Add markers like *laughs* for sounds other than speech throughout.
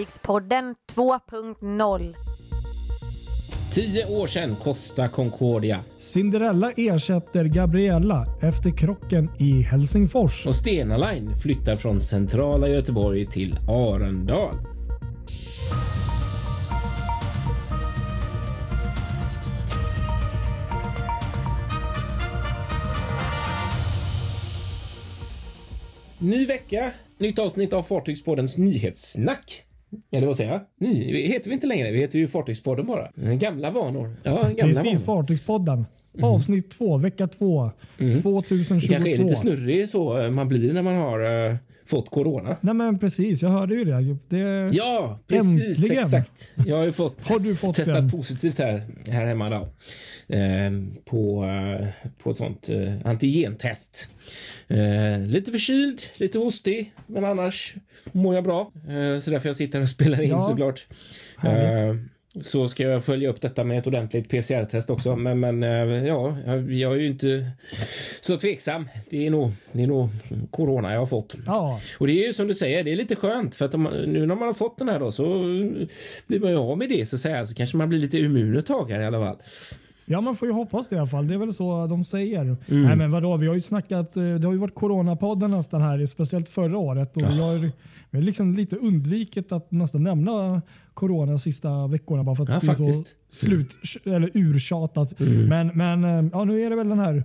Fartygspodden 2.0. Tio år sedan Costa Concordia. Cinderella ersätter Gabriella efter krocken i Helsingfors. Och Stena Line flyttar från centrala Göteborg till Arendal. Ny vecka, nytt avsnitt av Fartygspoddens nyhetssnack. Eller vad säger jag? Ny heter vi inte längre. Vi heter ju Fartygspodden bara. Gamla vanor. Ja, gamla Precis, vanor. Fartygspodden. Avsnitt 2, vecka 2, Det 2022. kanske är lite snurrig så eh, man blir när man har eh, fått corona. Nej men precis, jag hörde ju det. det Ja, precis. Äntligen. Exakt. Jag har ju fått, Har du fått testat den? positivt här, här hemma då. Eh, på, eh, på ett sånt eh, antigentest. Eh, lite förkyld, lite hostig, men annars mår jag bra. Eh, så därför jag sitter och spelar in Ja. såklart. Härligt. Så ska jag följa upp detta med ett ordentligt PCR-test också. Men, men eh, ja, jag, är ju inte så tveksam. Det är nog, det är nog corona jag har fått. Ja, Och det är ju som du säger, det är lite skönt för att man, nu när man har fått den här då så blir man ju av med det så säga. Så kanske man blir lite immun ett tag här i alla fall. ja, man får ju hoppas det i alla fall. Det är väl så de säger. Mm. Nej men vadå, vi har ju snackat, eh, det har ju varit coronapodden nästan här, speciellt förra året. Och vi har, vi har liksom lite undvikit att nästan nämna corona sista veckorna bara för att Ja, det är så slut, eller urtjatat. Mm. Men, men eh, ja, nu är det väl den här,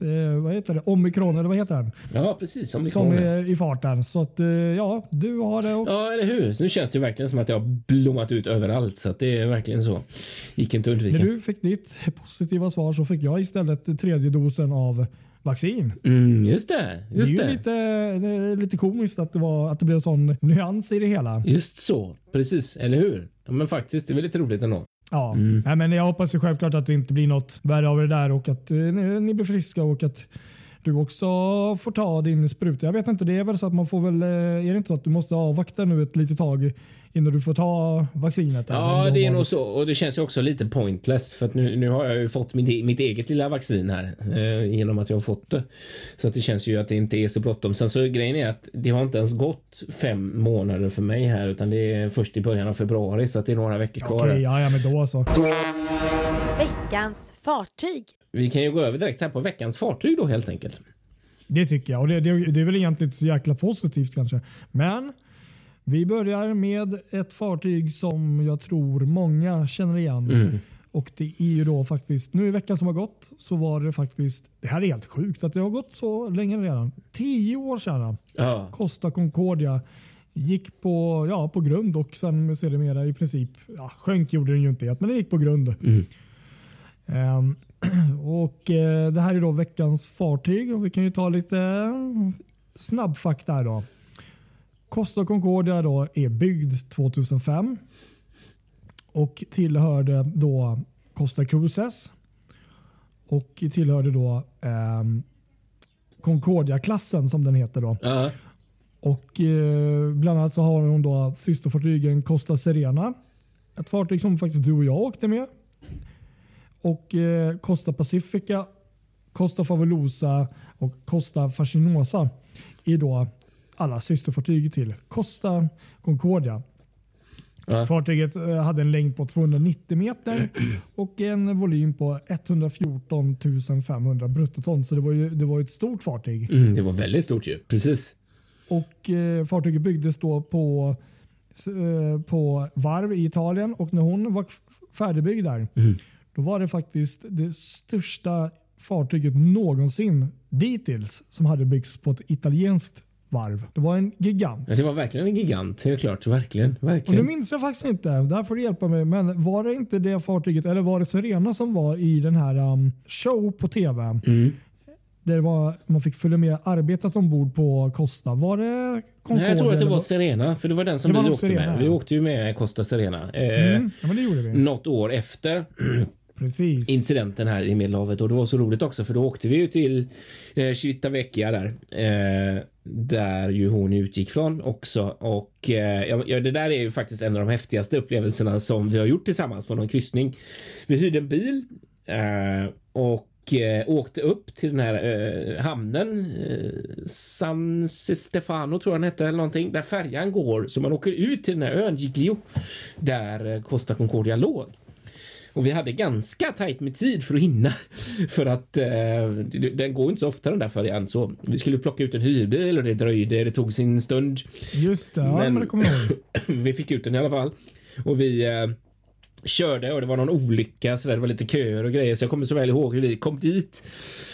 eh, vad heter det, omikron eller vad heter den? Ja, precis. Som, Som är i farten. Så att eh, ja, du har det. Och, Ja, eller hur? Nu känns det verkligen som att jag har blommat ut överallt så att det är verkligen så. Gick inte att undvika. när du fick ditt positiva svar så fick jag istället tredje dosen av vaccin. Mm, just det. Just det är ju lite, det är lite komiskt att det, var, att det blev sån nyans i det hela. Just så. Precis, eller hur? Ja, men faktiskt, det är väl lite roligt ändå. Ja. Mm. Nej, men jag hoppas ju självklart att det inte blir något värre av det där och att eh, ni, ni blir friska och att du också får ta din spruta. Jag vet inte, det är väl så att man får väl, eh, är det inte så att du måste avvakta nu ett litet tag innan du får ta vaccinet? Ja, det är nog så. Och det känns ju också lite pointless för att nu, nu har jag ju fått mitt, e- mitt eget lilla vaccin här eh, genom att jag har fått det. Så att det känns ju att det inte är så bråttom. Sen så grejen är att det har inte ens gått fem månader för mig här utan det är först i början av februari så att det är några veckor kvar. Okej, här. ja, ja, men då så. Veckans fartyg. Vi kan ju gå över direkt här på veckans fartyg då helt enkelt. Det tycker jag. Och det, det, det är väl egentligen inte så jäkla positivt kanske. Men vi börjar med ett fartyg som jag tror många känner igen. Mm. Och det är ju då faktiskt, nu i veckan som har gått så var det faktiskt, det här är helt sjukt att det har gått så länge redan. Tio år sedan Ja. Costa Concordia gick på, ja, på grund och sen sedermera i princip, ja, sjönk gjorde den ju inte men det gick på grund. Mm. Ehm, *clears throat* och eh, Det här är då veckans fartyg och vi kan ju ta lite snabbfakta här då. Costa Concordia då är byggd 2005 och tillhörde då Costa Cruises och tillhörde då ehm, Concordia-klassen som den heter. då. Ja. Och eh, Bland annat så har hon då systerfartygen Costa Serena. Ett fartyg som faktiskt du och jag åkte med. Och eh, Costa Pacifica, Costa Fabulosa och Costa Fascinosa är då alla systerfartyg till Costa Concordia. Ja. Fartyget eh, hade en längd på 290 meter *clears throat* och en volym på 114 500 bruttoton. Så det var ju det var ett stort fartyg. Mm, det var väldigt stort ju. Precis. Och eh, Fartyget byggdes då på, eh, på varv i Italien och när hon var färdigbyggd där Mm. då var det faktiskt det största fartyget någonsin dittills som hade byggts på ett italienskt varv. Det var en gigant. Ja, det var verkligen en gigant, helt klart. Verkligen. Och nu verkligen. minns jag faktiskt inte, där får du hjälpa mig. Men var det inte det fartyget, eller var det Serena som var i den här um, show på tv? Mm. Där var, man fick följa med arbetet ombord på Costa. Var det Concorde? Nej, jag tror att det var Serena, för det var den som vi åkte Serena, med. Vi åkte ju med Costa Serena. Eh, Mm, ja, men det gjorde vi. Något år efter Precis. incidenten här i Medelhavet och det var så roligt också för då åkte vi ju till eh, Civitavecchia där. Eh, där ju hon utgick från också och eh, ja, det där är ju faktiskt en av de häftigaste upplevelserna som vi har gjort tillsammans på någon kryssning. Vi hyrde en bil eh, och och åkte upp till den här eh, hamnen. Eh, San Stefano tror jag den hette eller någonting. Där färjan går så man åker ut till den här ön Giglio. Där eh, Costa Concordia låg. Och vi hade ganska tajt med tid för att hinna. *laughs* För att eh, den går inte så ofta den där färjan. Så vi skulle plocka ut en hyrbil och det dröjde. Det tog sin stund. Just det, ja, men, Men- det kommer jag ihåg. *laughs* vi fick ut den i alla fall. Och vi eh, körde och det var någon olycka så där, det var lite köer och grejer. Så jag kommer så väl ihåg hur vi kom dit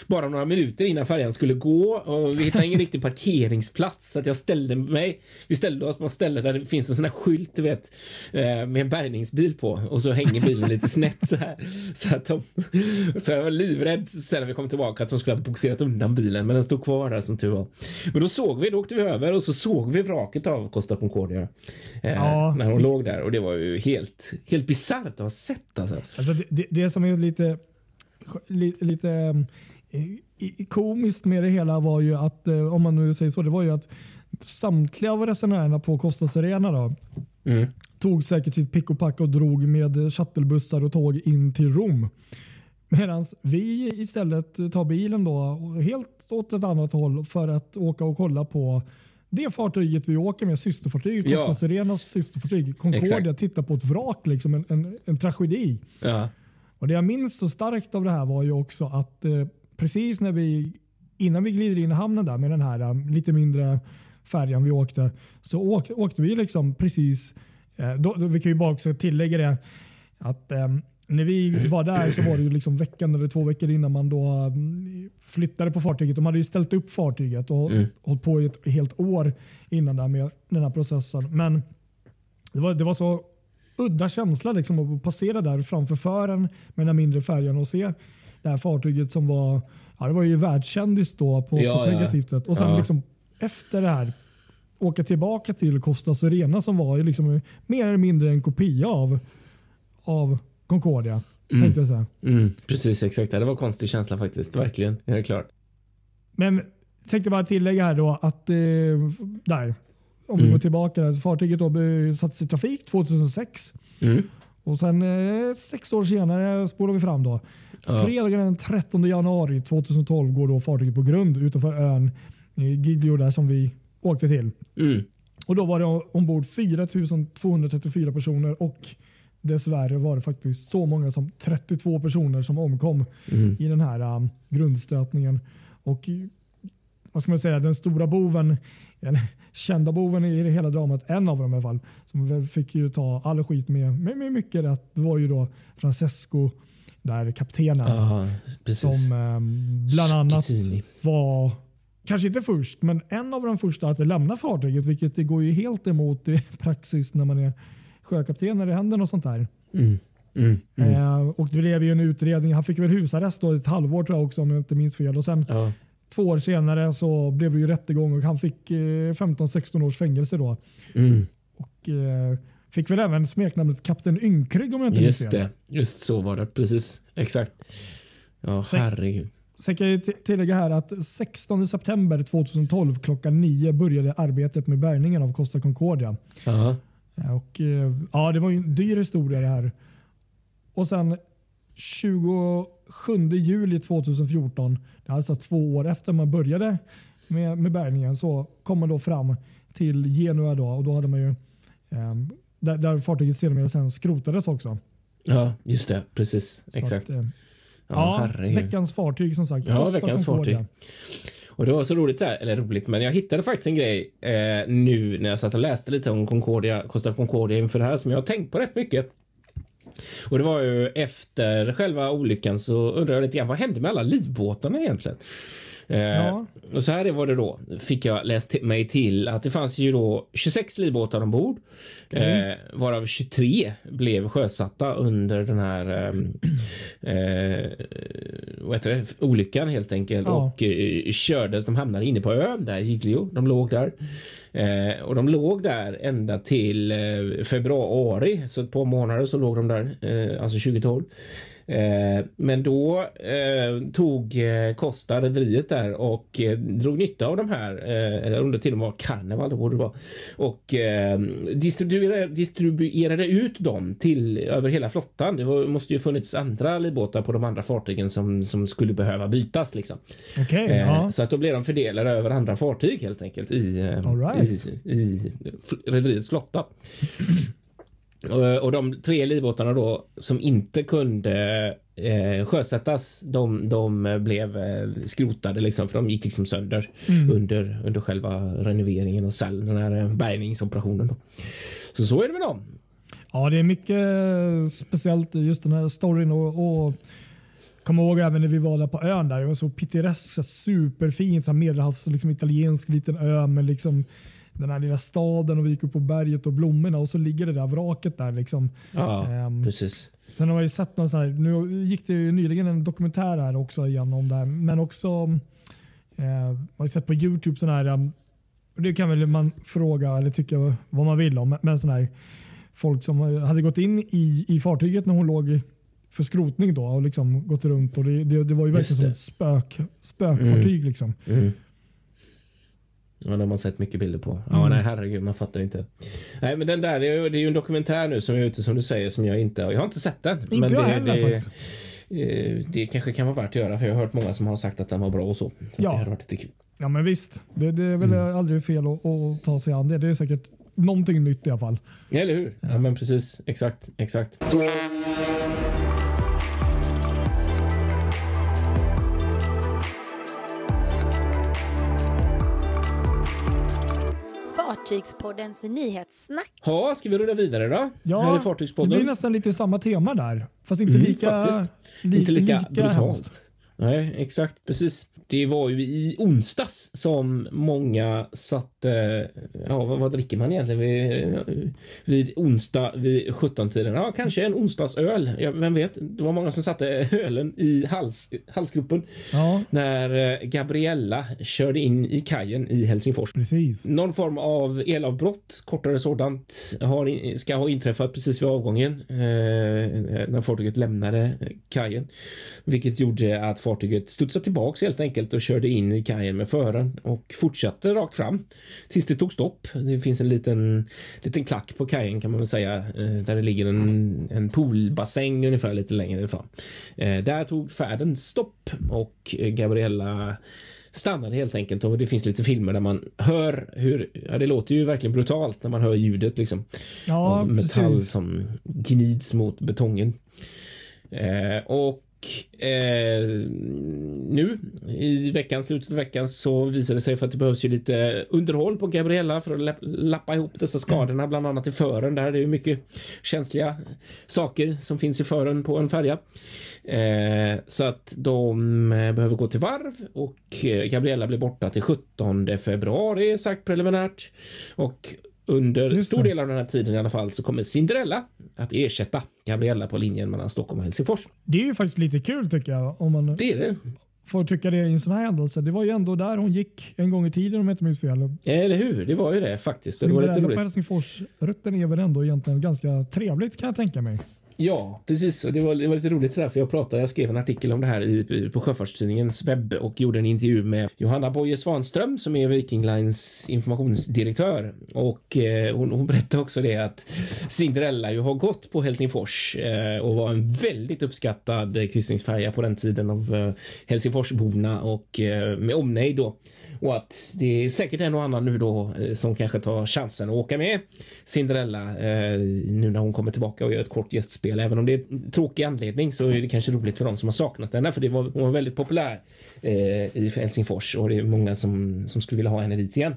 bara några minuter innan färjan skulle gå. Och vi hittade ingen *laughs* riktig parkeringsplats så att jag ställde mig vi ställde oss på ett ställe där det finns en sån här skylt du vet eh, med en bärgningsbil på. Och så hänger bilen lite snett så här. Så att de så jag var livrädd sen när vi kom tillbaka att de skulle ha boxerat undan bilen men den stod kvar där som tur var. Men då såg vi då åkte vi över och så såg vi vraket av Costa Concordia eh, Ja. när hon låg där. Och det var ju helt helt bisarrt att ha sett alltså. Alltså det, det, det som är lite, li, lite i- komiskt med det hela var ju att, eh, om man nu säger så, det var ju att samtliga av resenärerna på Costa Serena då, Mm. tog säkert sitt pick och pack och drog med shuttlebussar och tåg in till Rom. Medan vi istället tar bilen då helt åt ett annat håll för att åka och kolla på det fartyget vi åker med, systerfartyg, Ja. Costa Serenas systerfartyg Concordia, Exakt. titta på ett vrak, liksom en, en, en tragedi. Ja. Och Det jag minns så starkt av det här var ju också att eh, precis när vi, innan vi glider in i hamnen där med den här eh, lite mindre färjan vi åkte, så åk, åkte vi liksom precis, eh, då, då, vi kan ju bara också tillägga det, att eh, när vi var där så var det ju liksom veckan eller två veckor innan man då mm, flyttade på fartyget. De hade ju ställt upp fartyget och Mm. hållit på i ett helt år innan där med den här processen. Men det var, det var så udda känsla liksom att passera där framför fören med den här mindre färjan och se det här fartyget som var, ja, det var ju världskändis då på, Ja, på ett ja. negativt sätt. Och sen Ja. liksom efter det här åka tillbaka till Costa Serena som var ju liksom mer eller mindre en kopia av, av Concordia. Tänkte jag säga. Mm. Precis, exakt. Det var en konstig känsla faktiskt. Verkligen. Helt klart. Men tänkte bara tillägga här då att eh, där, om vi Mm. går tillbaka, där, fartyget då sattes i trafik 2006. Mm. Och sen eh, sex år senare spolar vi fram då. Ja. Fredagen den 13 januari 2012 går då fartyget på grund utanför ön eh, Giglio där som vi åkte till. Mm. Och då var det ombord 4234 personer och dessvärre var det faktiskt så många som 32 personer som omkom Mm. i den här um, grundstötningen. Och vad ska man säga, den stora boven, eller *laughs* kända boven i det hela dramat, en av dem i alla fall, som fick ju ta all skit med, med, med mycket rätt, det var ju då Francesco, där kaptenen, precis. som um, bland annat var, kanske inte först, men en av de första att lämna fartyget, vilket det går ju helt emot i *laughs* praxis när man är sjökapten när det händer något sånt där. Mm. Mm. Mm. Eh, och det blev ju en utredning. Han fick väl husarrest då ett halvår tror jag också om jag inte minns fel. Och sen Ja. två år senare så blev det ju rättegång och han fick eh, 15-16 års fängelse då. Mm. Och eh, fick väl även smeknamnet Kapten Ynkrygg om jag inte minns Just fel. det. Just så var det. Precis. Exakt. Ja, Sen- herregud. Sen kan jag tillägga här att 16 september 2012 klockan 9 började arbetet med bärgningen av Costa Concordia. Ja. Eh, Och, eh, ja, det var ju en dyr historia det här. Och sen 27 juli 2014, det är alltså två år efter man började med, med bärgningen, så kom man då fram till Genua då, och då hade man ju eh, där, där fartyget sedermera sen skrotades också. ja, just det. Precis. Så Exakt. Att, eh, Ja, ja, veckans fartyg som sagt. Ja, veckans fartyg. Och det var så roligt så här, eller roligt, men jag hittade faktiskt en grej eh, nu när jag satt och läste lite om Concordia, Costa Concordia inför det här som jag har tänkt på rätt mycket. Och det var ju efter själva olyckan så undrar jag lite grann vad hände med alla livbåtarna egentligen? Eh, Ja. Och så här var det då, fick jag läst mig till att det fanns ju då 26 livbåtar ombord. Mm. Varav 23 blev sjösatta under den här ehm, eh, vad heter det? olyckan helt enkelt. Ja. Och eh, kördes, de hamnade inne på ön där, Giglio. De låg där. Eh, och de låg där ända till eh, februari, så ett par månader så låg de där, eh, alltså 2012. Eh, men då eh, tog eh, Costa rederiet där och drog nytta av de här, eller om det till och med var Carnival, det borde det vara, och distribuerade, distribuerade ut dem till över hela flottan. Det var, måste ju funnits andra livbåtar på de andra fartygen som, som skulle behöva bytas liksom. Okej, Eh, ja. Så att då blev de fördelade över andra fartyg helt enkelt i, right. i, i rederiets flotta. Och, och de tre livbåtarna då som inte kunde eh, sjösättas, de, de blev eh, skrotade liksom för de gick liksom sönder under, under själva renoveringen och sälj, den här eh, bärgningsoperationen. Då. Så så är det med dem. Ja, det är mycket eh, speciellt just den här storyn och, och Kommer ihåg även när vi var där på ön där. Det var så pittoreskt, superfint. så Medelhavs, liksom italiensk liten ö med liksom den här lilla staden och vi gick upp på berget och blommorna och så ligger det där vraket där. Liksom. Ja, Ehm, precis. Sen har jag ju sett någon sån här, nu gick det ju nyligen en dokumentär här också igen om det här, men också eh, jag har sett på Youtube sån här, um, det kan väl man fråga eller tycka vad man vill om, men sån här folk som hade gått in i, i fartyget när hon låg för skrotning då och liksom gått runt och det, det, det var ju verkligen som ett spök, spökfartyg. Liksom. Mm. Ja, det har man sett mycket bilder på. Ja, Mm. nej, herregud, man fattar ju inte. Nej, men den där, det är, ju- det är ju en dokumentär nu som är ute som du säger som jag inte, jag har inte sett den. Inte men jag det, heller det, faktiskt. eh, det kanske kan vara värt att göra för jag har hört många som har sagt att den var bra och så. Så Ja. det hade varit lite kul. Ja men visst, det, det är väl Mm. aldrig fel att, att ta sig an det. Det är säkert någonting nytt i alla fall. Ja, eller hur? Ja. men precis. Exakt, exakt. Fartygspoddens nyhetssnack. Ja, ska vi rulla vidare då? Ja, Här är det Fartygspodden. blir nästan lite samma tema där. Fast inte Mm, lika, li, inte lika, hemskt. brutalt. Nej, exakt. Precis. Det var ju i onsdags som många satte... Ja, vad, vad dricker man egentligen vid, vid onsdag vid 17-tiden? Ja, kanske en onsdagsöl. Ja, vem vet? Det var många som satte ölen i hals, halsgropen Ja, när eh, Gabriella körde in i kajen i Helsingfors. precis. Någon form av elavbrott, kortare sådant, har, ska ha inträffat precis vid avgången eh, när fartyget lämnade kajen. Vilket gjorde att fartyget studsade tillbaks helt enkelt och körde in i kajen med föraren och fortsatte rakt fram tills det tog stopp. Det finns en liten, liten klack på kajen kan man väl säga eh, där det ligger en, en poolbassäng ungefär lite längre fram. Eh, där tog färden stopp och Gabriella stannade helt enkelt och det finns lite filmer där man hör hur, ja det låter ju verkligen brutalt när man hör ljudet liksom. Ja, av metall precis. som gnids mot betongen. Eh, och eh, nu i veckan, slutet av veckan så visade det sig för att det behövs ju lite underhåll på Gabriella för att lapp- lappa ihop dessa skadorna, bland annat i fören. Där det är ju mycket känsliga saker som finns i fören på en färja. Eh, så att de eh, behöver gå till varv och eh, Gabriella blir borta till 17 februari sagt preliminärt. Och under stor del av den här tiden i alla fall så kommer Cinderella att ersätta Gabriella på linjen mellan Stockholm och Helsingfors. Det är ju faktiskt lite kul tycker jag. Om man Det är det. får tycka det i en sån här händelse. Det var ju ändå där hon gick en gång i tiden om jag inte minns fel. Eller hur? Det var ju det faktiskt. Det var lite Cinderella på roligt. Helsingfors-rutten är väl ändå egentligen ganska trevligt kan jag tänka mig. Ja, precis. Och det var, det var lite roligt sådär för jag pratade, jag skrev en artikel om det här i, på Sjöfartstidningens webb och gjorde en intervju med Johanna Boye Svanström som är Viking Lines informationsdirektör. Och eh, hon, hon berättade också det att Cinderella ju har gått på Helsingfors eh, och var en väldigt uppskattad kryssningsfärja på den tiden av eh, Helsingforsborna och eh, med omnejd då. Och att det är säkert en och annan nu då eh, som kanske tar chansen att åka med Cinderella eh, nu när hon kommer tillbaka och gör ett kort gästspel. Även om det är en tråkig anledning så är det kanske roligt för de som har saknat henne för det var, hon var väldigt populär eh, i Helsingfors och det är många som, som skulle vilja ha henne dit igen.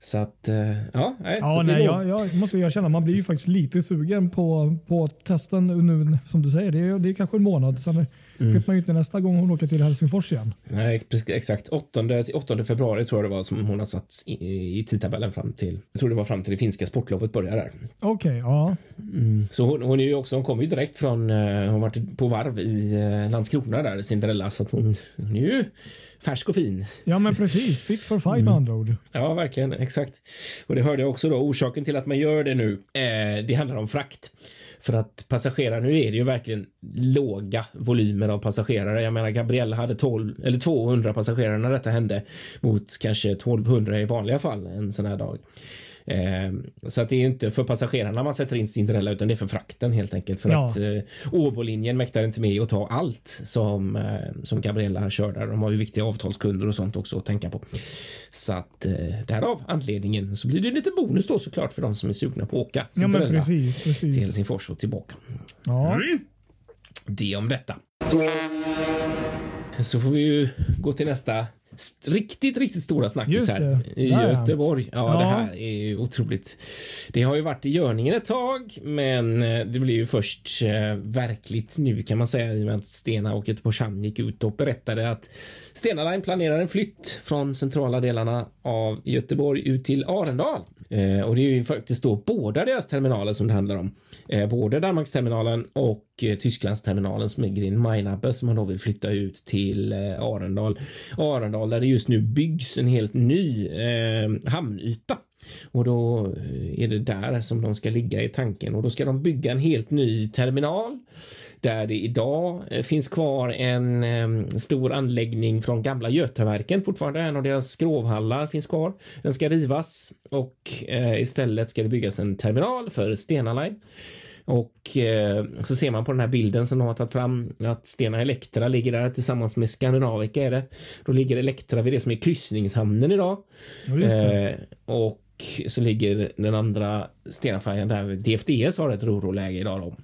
Så att, eh, ja. Nej, Ja, nej, jag, jag måste erkänna, man blir ju faktiskt lite sugen på, på testen nu som du säger. Det är, det är kanske en månad. Sen mm. vet man ju inte nästa gång hon åker till Helsingfors igen. Nej, exakt. 8, 8 februari tror jag det var som hon har satt i, i tidtabellen fram till. Jag tror det var fram till det finska sportlovet börjar där. Okej, okay, ja. Mm. Så hon, hon är ju också, hon kommer ju direkt från, uh, hon varit på varv i uh, Landskrona där, Cinderella, så att hon, hon är ju färsk och fin. Ja, men precis. Fit for fight med mm. andra ord. Ja, verkligen. Exakt. Och det hörde jag också då. Orsaken till att man gör det nu, eh, det handlar om frakt. För att passagerare, nu är det ju verkligen låga volymer av passagerare. Jag menar Gabriella hade 12 eller 200 passagerare när detta hände mot kanske 1200 i vanliga fall en sån här dag. Eh, så att det är inte för passagerarna man sätter in Cinderella utan det är för frakten helt enkelt. För ja. att eh, Åbolinjen mäktar inte med att ta allt som, eh, som Gabriella kör där. De har ju viktiga avtalskunder och sånt också att tänka på. Så att eh, därav anledningen så blir det lite bonus då såklart för de som är sugna på att åka Cinderella ja, precis, precis. till Helsingfors och tillbaka. Ja. Mm. Det om detta. Så får vi ju gå till nästa riktigt, riktigt stora snackis här i Göteborg. Ja, ja, det här är ju otroligt. Det har ju varit i görningen ett tag, men eh, det blir ju först eh, verkligt nu kan man säga i och med att Stena och Göteborgs Hamn gick ut och berättade att Stena Line planerar en flytt från centrala delarna av Göteborg ut till Arendal. Eh, och det är ju faktiskt då båda deras terminaler som det handlar om. Både Danmarksterminalen och eh, Tysklandsterminalen som är Green Majnabbe som man då vill flytta ut till eh, Arendal. Arendal där det just nu byggs en helt ny eh, hamnyta. Och då eh, är det där som de ska ligga i tanken och då ska de bygga en helt ny terminal där det idag eh, finns kvar en eh, stor anläggning från gamla Götaverken fortfarande. En av deras skrovhallar finns kvar. Den ska rivas och eh, istället ska det byggas en terminal för Stena Line. Och eh, så ser man på den här bilden som de har tagit fram att Stena Elektra ligger där tillsammans med Skandinavica är det. Då ligger Elektra vid det som är kryssningshamnen idag. Eh, och så ligger den andra Stenafärjan där DFDS har ett roroläge idag då.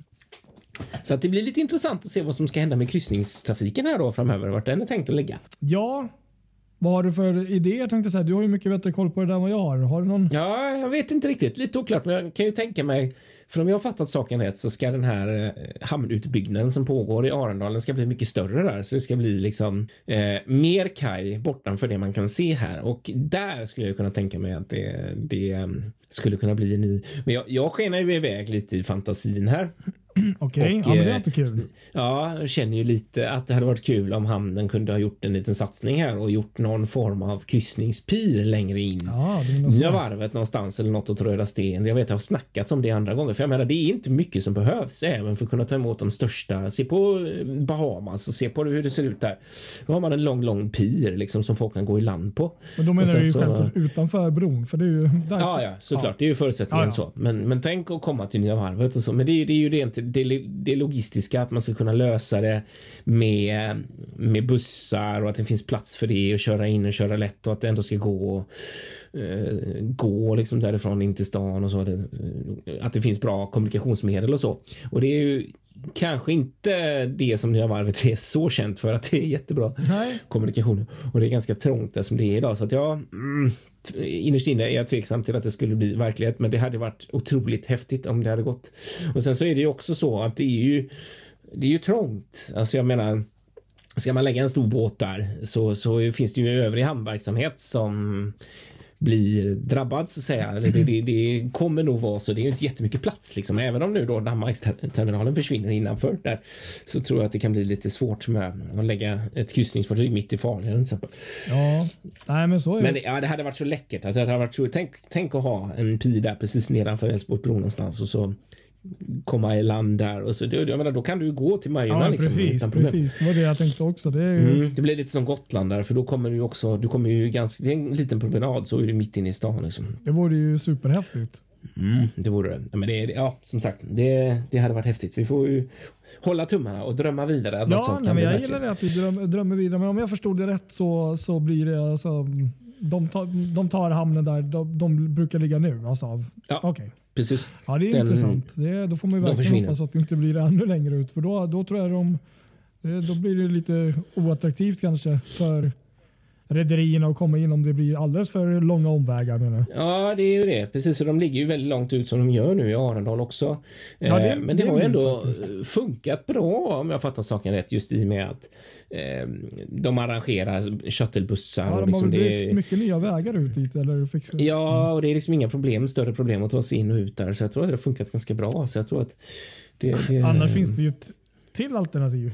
Så att det blir lite intressant att se vad som ska hända med kryssningstrafiken här då framöver. Vart den är tänkt att ligga. Ja, vad har du för idéer? Tänkte säga. Du har ju mycket bättre koll på det där än vad jag har. Har du någon? Ja, jag vet inte riktigt. Lite oklart, men jag kan ju tänka mig. För om jag har fattat saken rätt så ska den här eh, hamnutbyggnaden som pågår i Arendalen ska bli mycket större där. Så det ska bli liksom eh, mer kaj bortanför det man kan se här. Och där skulle jag kunna tänka mig att det, det um, skulle kunna bli en ny. Men jag, jag skenar ju iväg lite i fantasin här. *clears throat* Okej, okay. ja, men det är inte kul. Ja, jag känner ju lite att det hade varit kul om hamnen kunde ha gjort en liten satsning här och gjort någon form av kryssningspir längre in. Ja, Nya varvet någonstans eller något åt Röda Sten. Jag vet att jag har snackats om det andra gånger, för jag menar, det är inte mycket som behövs även för att kunna ta emot de största. Se på eh, Bahamas och se på hur det ser ut där. Då har man en lång, lång pir liksom som folk kan gå i land på. Men då menar du ju så... självklart utanför bron, för det är ju där. Ja, ja, såklart. Ja. Det är ju förutsättningen ja, ja. så. Men, men tänk att komma till Nya varvet och så. Men det, det är ju rent det, det logistiska, att man ska kunna lösa det med, med bussar och att det finns plats för det och köra in och köra lätt och att det ändå ska gå eh, gå liksom därifrån in till stan och så. Att det finns bra kommunikationsmedel och så. Och det är ju kanske inte det som Nya Varvet är så känt för att det är jättebra Nej. kommunikationer och det är ganska trångt där som det är idag så att jag mm, innerst inne är jag tveksam till att det skulle bli verklighet, men det hade varit otroligt häftigt om det hade gått. Och sen så är det ju också så att det är ju, det är ju trångt. Alltså jag menar, ska man lägga en stor båt där så, så finns det ju övrig hamnverksamhet som blir drabbad så att säga. Eller det, det, det, kommer nog vara så. Det är inte jättemycket plats liksom. Även om nu då Danmarksterminalen försvinner innanför där så tror jag att det kan bli lite svårt med att lägga ett kryssningsfartyg mitt i Falun. Ja, nej men så är men det. Ja, det hade varit så läckert. Att det hade varit så, tänk, tänk att ha en pi där precis nedanför Älvsborgsbron någonstans och så komma i land där och så. Jag menar, då kan du gå till Majorna. Ja, liksom, precis, precis. Det var det jag tänkte också. Det, ju... mm, det blir lite som Gotland där, för då kommer du också. Du kommer ju ganska. Det är en liten promenad så är du mitt inne i stan. Liksom. Det vore ju superhäftigt. Mm, det vore det. Men det, ja, som sagt, det, det hade varit häftigt. Vi får ju hålla tummarna och drömma vidare. Ja, nej, men jag gillar det att vi drömmer, drömmer vidare. Men om jag förstod det rätt så, så blir det alltså, de, tar, de tar hamnen där de, de brukar ligga nu. Alltså, ja. Okay. Precis. Ja, det är Den, intressant. Det, då får man ju verkligen hoppas att det inte blir ännu längre ut. För då, då tror jag de, då blir det lite oattraktivt kanske för rederierna att komma in om det blir alldeles för långa omvägar menar jag. Ja, det är ju det. Precis, och de ligger ju väldigt långt ut som de gör nu i Arendal också. Ja, det- Eh, Men det, det har ju ändå faktiskt. funkat bra om jag fattar saken rätt just i och med att eh, de arrangerar shuttlebussar. Ja, de har liksom det, mycket nya vägar ut dit eller fixat. Ja, och det är liksom inga problem, större problem att ta sig in och ut där. Så jag tror att det har funkat ganska bra. Så jag tror att det, det, Annars finns det ju ett till alternativ.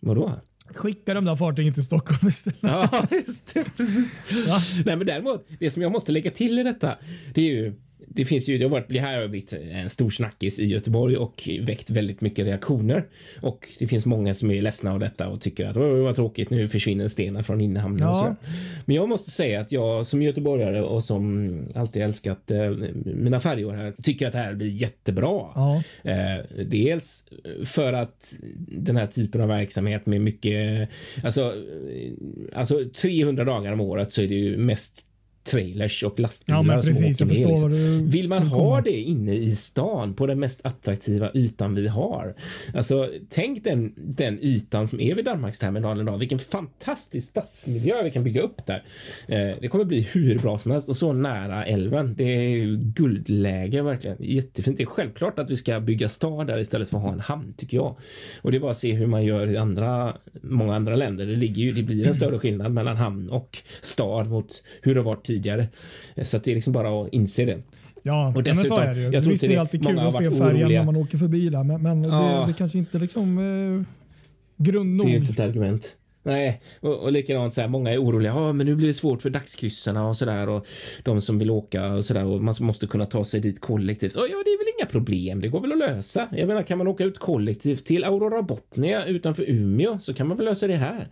Vadå? Skicka de där fartygen till Stockholm istället. Ja, just det. Precis. Ja. Nej, men däremot, det som jag måste lägga till i detta, det är ju det finns ju, det har varit, det här blivit en stor snackis i Göteborg och väckt väldigt mycket reaktioner. Och det finns många som är ledsna av detta och tycker att Åh, vad tråkigt, nu försvinner stenar från innehamnen och Ja. sådär. Men jag måste säga att jag som göteborgare och som alltid älskat eh, mina färjor här tycker att det här blir jättebra. Ja. Eh, dels för att den här typen av verksamhet med mycket, alltså, eh, alltså 300 dagar om året så är det ju mest trailers och lastbilar Ja, men som precis. åker ner. Liksom. Vill man ha det inne i stan på den mest attraktiva ytan vi har? Alltså, tänk den, den ytan som är vid Danmarksterminalen idag. Vilken fantastisk stadsmiljö vi kan bygga upp där. Eh, det kommer bli hur bra som helst och så nära älven. Det är ju guldläge verkligen. Jättefint. Det är självklart att vi ska bygga stad där istället för att ha en hamn tycker jag. Och det är bara att se hur man gör i andra, många andra länder. Det ligger ju, det blir en större skillnad mellan hamn och stad mot hur det har varit tidigare. Eh, Så att det är liksom bara att inse det. Ja, Och och men så dessutom, är det ju. jag tror visst är det alltid kul att se oroliga. när man åker förbi där. Men, men Ja. det, det kanske inte liksom eh, grund Det är nog. inte ett argument. Nej, och, och likadant så här, många är oroliga. Ja, men nu blir det svårt för dagskryssarna och så där och de som vill åka och så där och man måste kunna ta sig dit kollektivt. Ja, det är väl inga problem. Det går väl att lösa. Jag menar, kan man åka ut kollektivt till Aurora Botnia utanför Umeå så kan man väl lösa det här.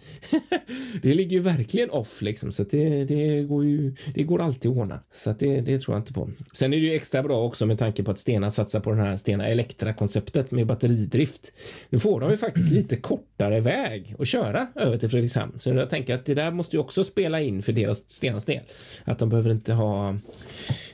*laughs* det ligger ju verkligen off liksom, så att det, det går ju. Det går alltid att ordna, så att det, det tror jag inte på. Sen är det ju extra bra också med tanke på att Stena satsar på den här Stena Elektra konceptet med batteridrift. Nu får de ju faktiskt lite kortare väg att köra över till Fredrikshamn, så jag tänker att det där måste ju också spela in för deras Stenas del. Att de behöver inte ha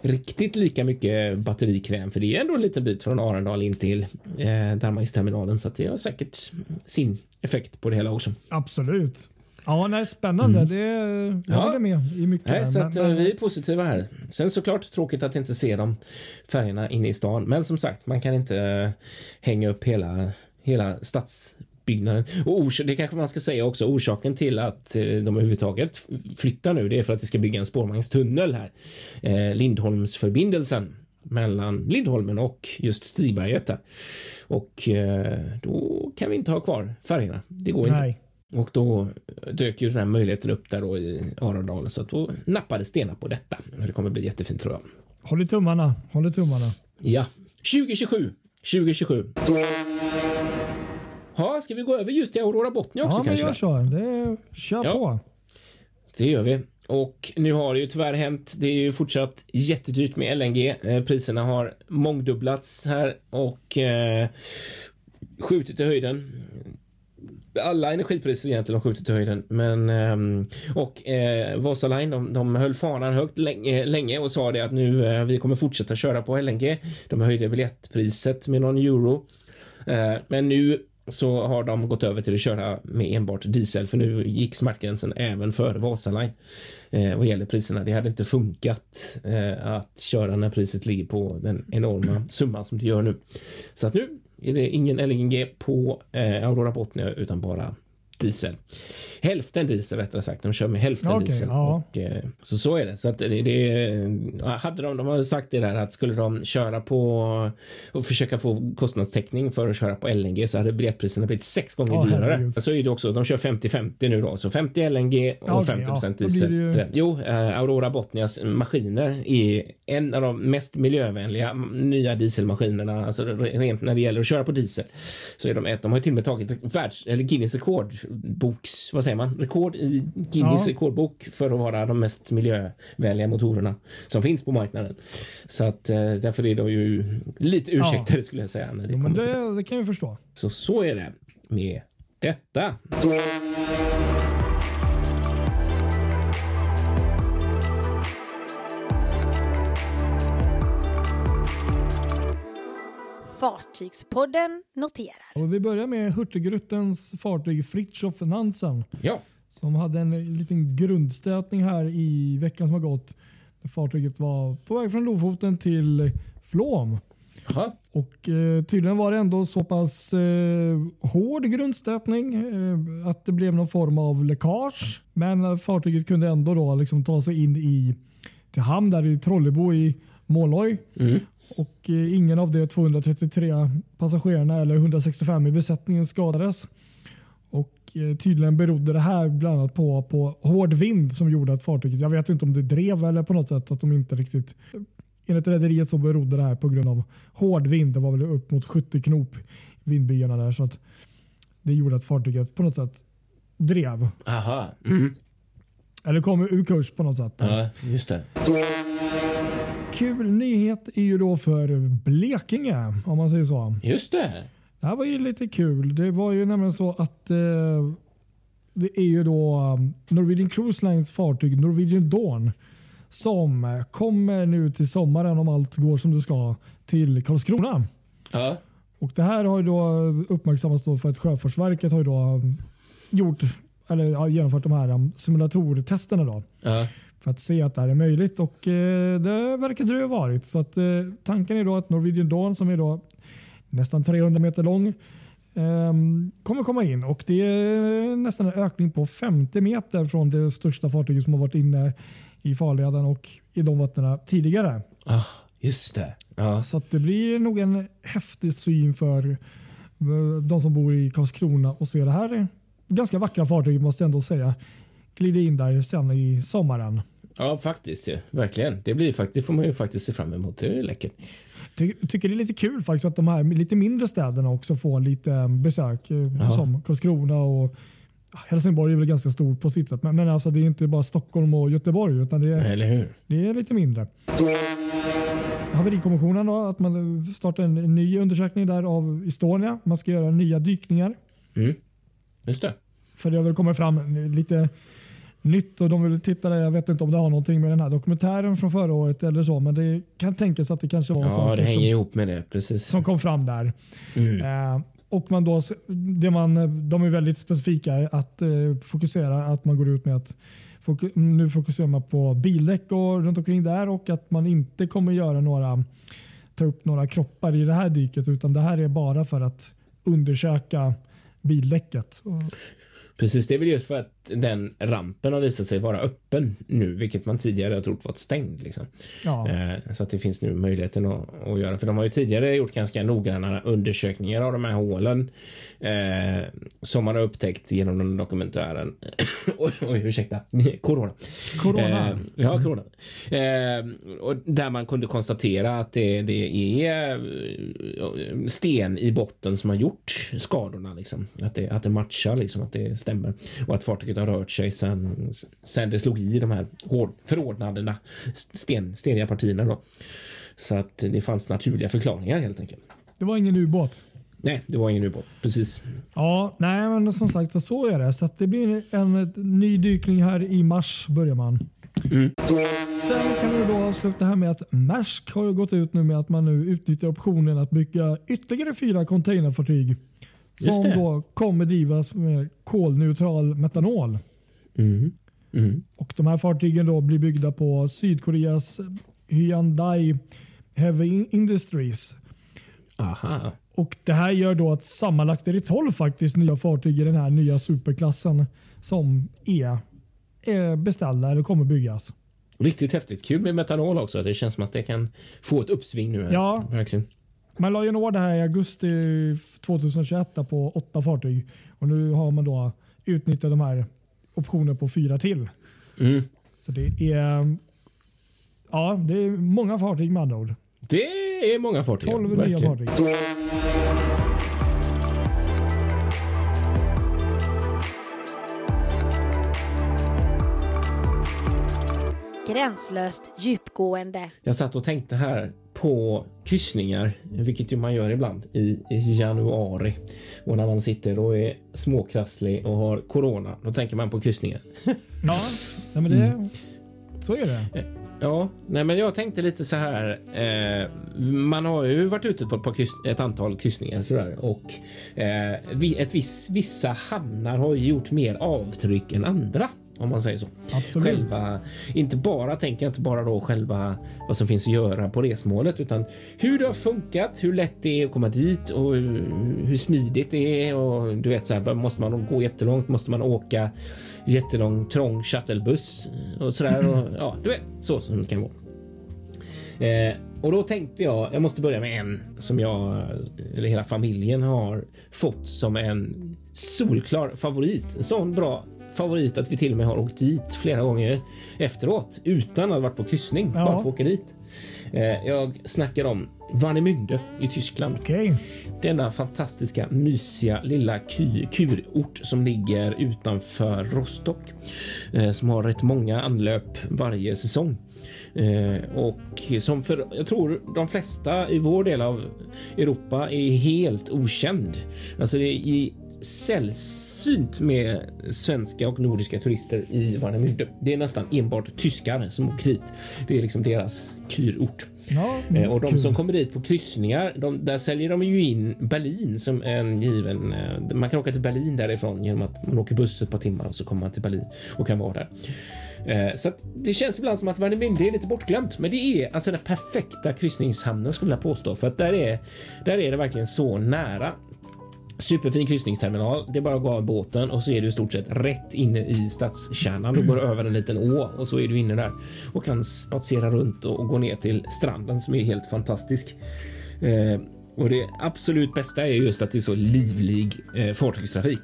riktigt lika mycket batterikräm, för det är ändå en liten bit från Arendal in till eh, Danmarksterminalen, så att det har säkert sin effekt på det hela också. Absolut. Ja, nej, spännande. Det, jag Mm. Ja. håller med i mycket. Nej, där, så men- att, eh, men- vi är positiva här. Sen såklart tråkigt att inte se de färgerna inne i stan. Men som sagt, man kan inte eh, hänga upp hela, hela stadsbyggnaden. Och ors- det kanske man ska säga också. Orsaken till att eh, de överhuvudtaget flyttar nu, det är för att det ska bygga en spårvagnstunnel här. Eh, Lindholmsförbindelsen mellan Lindholmen och just Stigberget där. Och eh, då kan vi inte ha kvar färgerna. Det går inte. nej. Och då dök ju den här möjligheten upp där då i Arendal så att då nappade Stena på detta. Det kommer bli jättefint tror jag. Håll i tummarna. Håll i tummarna. Ja, 2027. 2027. Ja, ska vi gå över just till Aurora Botnia också Ja, men kanske? gör så. Det, kör Ja. på. Det gör vi. Och nu har det ju tyvärr hänt. Det är ju fortsatt jättedyrt med LNG. Eh, priserna har mångdubblats här och eh, skjutit i höjden. Alla energipriser egentligen har skjutit i höjden, men ehm, och eh, Vasaline de, de höll fanan högt länge, länge och sa det att nu eh, vi kommer fortsätta köra på LNG. De höjde biljettpriset med någon euro, eh, men nu så har de gått över till att köra med enbart diesel för nu gick smärtgränsen även för Vasaline eh, vad gäller priserna. Det hade inte funkat eh, att köra när priset ligger på den enorma *clears throat* summan som det gör nu. Så att nu är det ingen LNG på eh, Aurora Botnia utan bara diesel. Hälften diesel rättare sagt. De kör med hälften Okej, diesel. ja. Och, eh, så så är det. Så att det, det hade de, de har sagt det där att skulle de köra på och försöka få kostnadstäckning för att köra på LNG så hade biljettpriserna blivit sex gånger Ja, dyrare. herregud. Så är det också. De kör 50-50 nu då. Så 50 LNG och Ja, okej, 50 ja. Då blir diesel. ju- Jo, eh, Aurora Botnias maskiner är en av de mest miljövänliga nya dieselmaskinerna. Alltså re- rent när det gäller att köra på diesel så är de ett. De har ju till och med tagit världs eller Guinness rekordboks, vad säger man, rekord i Guinness Ja. rekordbok för att vara de mest miljövänliga motorerna som finns på marknaden. Så att eh, därför är de ju lite ursäktade skulle jag säga. När det Jo, men det, det kan jag förstå. så så är det med detta. Fartygspodden noterar. Och vi börjar med Hurtigrutens fartyg Fritjof Nansen. Ja, som hade en liten grundstötning här i veckan som har gått. Fartyget var på väg från Lofoten till Flåm. Aha. Och eh, tydligen var det ändå så pass eh, hård grundstötning eh, att det blev någon form av läckage. Men eh, fartyget kunde ändå då liksom ta sig in i till hamn där i Trollebo i Måløy. Mm. Och eh, ingen av de 233 passagerarna eller 165 i besättningen skadades. Och eh, tydligen berodde det här bland annat på, på hård vind som gjorde att fartyget, jag vet inte om det drev eller på något sätt att de inte riktigt Enligt rederiet så berodde det här på grund av hård vind. Det var väl upp mot 70 knop vindbyarna där. Så att det gjorde att fartyget på något sätt drev. Aha. Mm. Eller kom ur kurs på något sätt. Ja, just det. Kul nyhet är ju då för Blekinge om man säger så. Just det. Det här var ju lite kul. Det var ju nämligen så att eh, det är ju då um, Norwegian Cruise Lines fartyg Norwegian Dawn som eh, kommer nu till sommaren om allt går som det ska till Karlskrona. Ja. Och Det här har ju då uppmärksammats då för att Sjöfartsverket har ju då um, gjort eller ja, genomfört de här um, simulatortesterna då, Ja. För att se att det här är möjligt och eh, det verkar det ha varit. Så att, eh, tanken är då att Norwegian Dawn som är då nästan 300 meter lång ehm, kommer komma in och det är nästan en ökning på 50 meter från det största fartyget som har varit inne i farleden och i de vattnen tidigare. Ah, just det. Ja. Så det blir nog en häftig syn för eh, de som bor i Karlskrona och ser det här ganska vackra fartyget måste jag ändå säga. Glider in där sen i sommaren. ja, faktiskt ju. Verkligen. Det blir faktiskt, får man ju faktiskt se fram emot. Det är läckert. Ty tycker det är lite kul faktiskt att de här lite mindre städerna också får lite eh, besök. eh, Ja. Som Karlskrona och ja, Helsingborg är väl ganska stort på sitt sätt. Men, men alltså det är inte bara Stockholm och Göteborg utan det är, det är lite mindre. Haverikommissionen då, att man startar en ny undersökning där av Estonia. Man ska göra nya dykningar. Mm. Just det. För det har väl kommit fram lite nytt och de vill titta där. Jag vet inte om det har någonting med den här dokumentären från förra året eller så. Men det kan tänkas att det kanske var Ja, saker det hänger som, ihop med det. Precis. som kom fram där. Mm. Eh, och man då, det man, de är väldigt specifika att eh, fokusera att man går ut med att nu fokuserar man på bildäck och runt omkring där och att man inte kommer göra några ta upp några kroppar i det här dyket utan det här är bara för att undersöka bildäcket. Precis, det är väl just för att den rampen har visat sig vara öppen nu, vilket man tidigare har trott varit stängd. Liksom. Ja, Eh, så att det finns nu möjligheten att, att göra. För de har ju tidigare gjort ganska noggranna undersökningar av de här hålen eh, som man har upptäckt genom den dokumentären. *coughs* oj, oj, ursäkta. *laughs* Corona. corona. Eh, ja, corona. Eh, och där man kunde konstatera att det, det är eh, sten i botten som har gjort skadorna. Liksom. Att, det, att det matchar, liksom, att det stämmer. Och att fartyget har rört sig sen, sen det slog i de här hård, förordnadena, sten, steniga partierna. Då. Så att det fanns naturliga förklaringar helt enkelt. Det var ingen ubåt. Nej, det var ingen ubåt. Precis. Ja, nej men som sagt så, så är det. Så att det blir en ny dykning här i mars börjar man. Mm. Sen kan vi då avsluta här med att Maersk har ju gått ut nu med att man nu utnyttjar optionen att bygga ytterligare fyra containerfartyg. Som då kommer drivas med kolneutral metanol. Mm. Mm. Och de här fartygen då blir byggda på Sydkoreas Hyundai Heavy Industries. Aha. Och Det här gör då att sammanlagt är det 12 faktiskt nya fartyg i den här nya superklassen som är, är beställda eller kommer byggas. Riktigt häftigt. Kul med metanol också. Det känns som att det kan få ett uppsving nu. här. Ja. Verkligen. Man la ju en order här i augusti 2021 på åtta fartyg och nu har man då utnyttjat de här optioner på fyra till. Mm. Så det är ja, det är många fartyg med andra ord. Det är många fartyg. 12 nya verkligen. fartyg. Gränslöst djupgående. Jag satt och tänkte här på kryssningar, vilket ju man gör ibland i, januari. Och när man sitter och är småkrasslig och har corona, då tänker man på kryssningar. *laughs* Ja, men det, så är det. Ja, nej men jag tänkte lite så här. Eh, man har ju varit ute på ett, par kryss, ett antal kryssningar sådär, och eh, ett viss, vissa hamnar har gjort mer avtryck än andra om man säger så. Absolut. Själva, inte bara tänker jag inte bara då själva vad som finns att göra på resmålet utan hur det har funkat, hur lätt det är att komma dit och hur, hur smidigt det är och du vet så här måste man gå jättelångt, måste man åka jättelång trång shuttlebuss och så där och ja, du vet så som det kan vara. Eh, och då tänkte jag, jag måste börja med en som jag eller hela familjen har fått som en solklar favorit. En sån bra favorit att vi till och med har åkt dit flera gånger efteråt utan att ha varit på kryssning. Ja. Bara för att åka dit. Eh, jag snackar om Warnemünde i Tyskland. Okay. Denna fantastiska mysiga lilla kurort som ligger utanför Rostock eh, som har rätt många anlöp varje säsong. Eh, och som för jag tror de flesta i vår del av Europa är helt okänd. Alltså det är i sällsynt med svenska och nordiska turister i Warnemünde. Det är nästan enbart tyskar som åker hit. Det är liksom deras kyrort. Ja, eh, och de som kommer dit på kryssningar, de, där säljer de ju in Berlin som en given. Eh, man kan åka till Berlin därifrån genom att man åker buss ett par timmar och så kommer man till Berlin och kan vara där. Eh, så det känns ibland som att Warnemünde är lite bortglömt, men det är alltså den perfekta kryssningshamnen skulle jag påstå för att där är, där är det verkligen så nära Superfin kryssningsterminal. Det är bara att gå av båten och så är du i stort sett rätt inne i stadskärnan. Du går över en liten å och så är du inne där och kan spatsera runt och gå ner till stranden som är helt fantastisk. Eh, och det absolut bästa är just att det är så livlig eh, fartygstrafik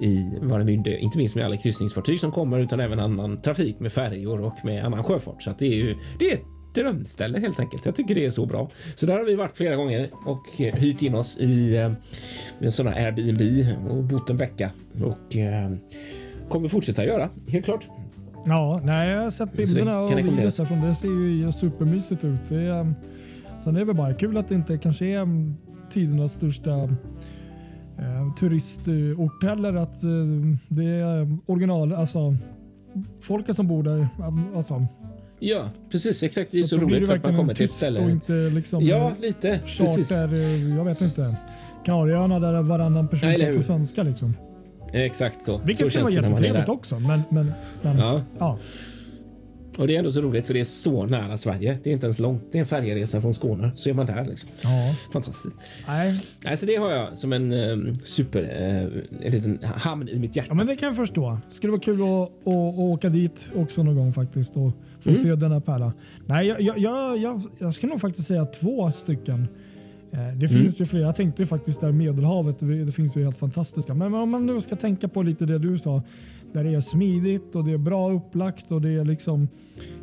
i Warnemünde, inte minst med alla kryssningsfartyg som kommer utan även annan trafik med färjor och med annan sjöfart. Så att det är ju det är drömställe helt enkelt. Jag tycker det är så bra. Så där har vi varit flera gånger och hyrt in oss i eh, en sån här Airbnb och bott en vecka och eh, kommer fortsätta göra helt klart. Ja, nej, jag har sett bilderna och videos från det ser ju supermysigt ut. Det är, sen är det väl bara kul att det inte kanske är tidernas största eh, turistort heller. Att eh, det är original, alltså folket som bor där, alltså Ja, precis. Exakt. Det är så, så roligt för att man kommer till ett ställe. Och inte liksom ja, lite. Charter, precis. jag vet inte. Kanarieöarna där varannan person Nej, pratar svenska liksom. Exakt så. Vilket så kan vara jättetrevligt också. Men, men, men ja. ja. Och det är ändå så roligt för det är så nära Sverige. Det är inte ens långt. Det är en färjeresa från Skåne så är man där. Liksom. Ja. Fantastiskt. Nej. Alltså det har jag som en um, super, uh, en liten hamn i mitt hjärta. Ja, men det kan jag förstå. Skulle vara kul att, att, att åka dit också någon gång faktiskt och få mm. se denna pärla. Nej, jag, jag, jag, jag, jag ska nog faktiskt säga två stycken. Eh, det finns mm. ju flera. Jag tänkte faktiskt där Medelhavet. Det finns ju helt fantastiska. Men om man nu ska tänka på lite det du sa. Där det är smidigt och det är bra upplagt och det är liksom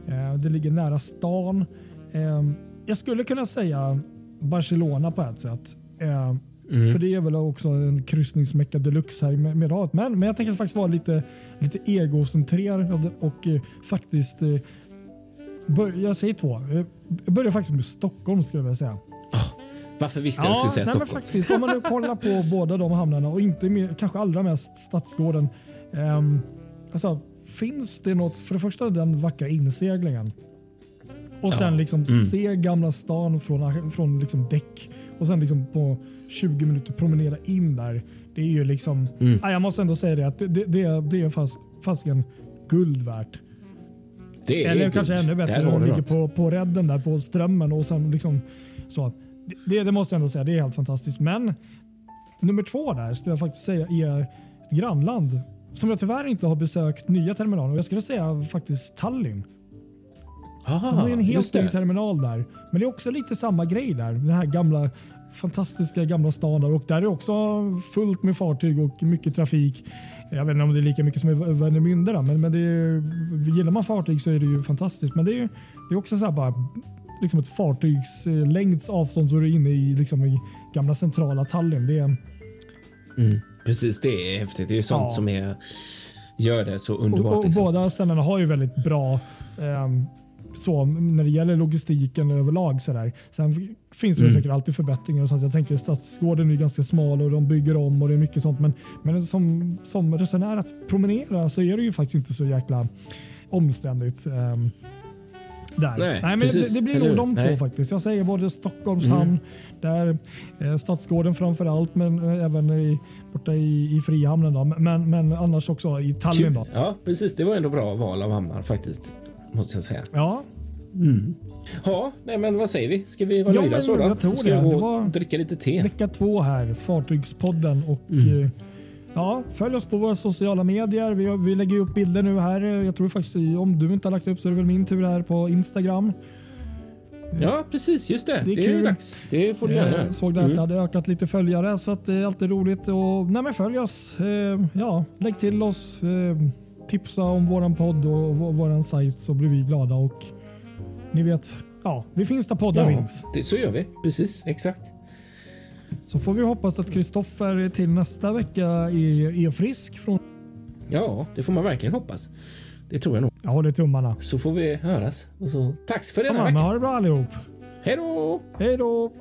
eh, det ligger nära stan. Eh, jag skulle kunna säga Barcelona på ett sätt. Mm. För det är väl också en kryssningsmecka deluxe här i Medelhavet. Men, men jag tänker faktiskt vara lite, lite egocentrerad och eh, faktiskt eh, bör, jag säger två. Jag börjar faktiskt med Stockholm skulle jag vilja säga. Varför visste jag ja, att du skulle säga nej, Stockholm? Men faktiskt, om man nu kollar på *laughs* båda de hamnarna och inte kanske allra mest Stadsgården. Um, alltså, finns det något, för det första den vackra inseglingen. Och sen ja. liksom mm. se Gamla stan från, från liksom däck. Och sen liksom på 20 minuter promenera in där. Det är ju liksom, mm. jag måste ändå säga det att det, det, det är fast, fasiken guld värt. Eller kanske ännu bättre när de ligger på, på redden där på strömmen och sen liksom så. Det, det måste jag ändå säga, det är helt fantastiskt. Men nummer två där skulle jag faktiskt säga är ett grannland som jag tyvärr inte har besökt nya terminaler. Jag skulle säga faktiskt Tallinn. Aha, De har en helt ny terminal där. Men det är också lite samma grej där. Den här gamla fantastiska gamla stan där och där är också fullt med fartyg och mycket trafik. Jag vet inte om det är lika mycket som i Värnemünde men, men det är, gillar man fartyg så är det ju fantastiskt. Men det är, det är också så bara liksom ett fartygslängds avstånd så är du inne i, liksom, i gamla centrala Tallinn. Det är, mm, precis, det är häftigt. Det är sånt ja. som är, gör det så underbart. Och, och liksom. Båda ställena har ju väldigt bra um, så när det gäller logistiken överlag. Så där. Sen finns det mm. säkert alltid förbättringar. Och sånt. Jag tänker Stadsgården är ganska smal och de bygger om och det är mycket sånt. Men, men som, som resenär att promenera så är det ju faktiskt inte så jäkla omständigt. Um, där. Nej, men precis. det, det blir nog de två Nej. faktiskt. Jag säger både Stockholms Mm. hamn, där eh, Stadsgården framför allt, men eh, även i, borta i, i Frihamnen. Då. Men, men annars också i Tallinn. Då. Ja, precis. Det var ändå bra val av hamnar faktiskt. Måste jag säga. Ja, Ja, nej men vad säger vi? Ska vi vara Ja, nöjda men så då? jag tror ska det. vi gå och var- dricka lite te. vecka två här, Fartygspodden. Och, Mm. Eh, ja, följ oss på våra sociala medier. Vi, vi lägger upp bilder nu här. Jag tror faktiskt om du inte har lagt upp så är det väl min tur här på Instagram. Ja, precis. Just det. Det är Det är, kul. dags. Det får du göra. Eh, såg där att det hade ökat lite följare så att det är alltid roligt. Och, nej men följ oss. Eh, ja, lägg till oss. Eh, tipsa om våran podd och vå- våran sajt så blir vi glada. Och ni vet, ja, vi finns där poddar Ja, finns. det, så gör vi. Precis, exakt. Så får vi hoppas att Kristoffer till nästa vecka är, är frisk. Från, Ja, det får man verkligen hoppas. Det tror jag nog. jag håller tummarna. Så får vi höras. Och så, tack för denna men vecka. ha det bra allihop. Hej då! Hej då!